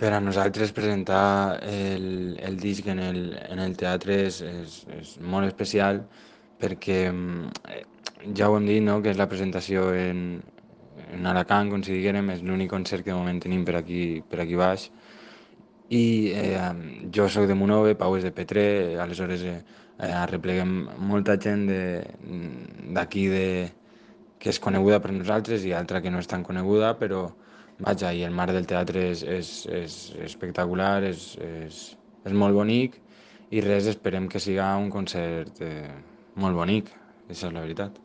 Per a nosaltres presentar el, el disc en el, en el teatre és, és, és molt especial perquè mm, ja ho hem dit, no? que és la presentació en, en Alacant, com si diguérem, és l'únic concert que de moment tenim per aquí, per aquí baix. I eh, jo sóc de Monove, Pau és de Petré, aleshores eh, eh, arrepleguem molta gent d'aquí de, de, que és coneguda per nosaltres i altra que no és tan coneguda, però vaja, i el mar del teatre és, és, és espectacular, és, és, és molt bonic i res, esperem que siga un concert eh, molt bonic, això és la veritat.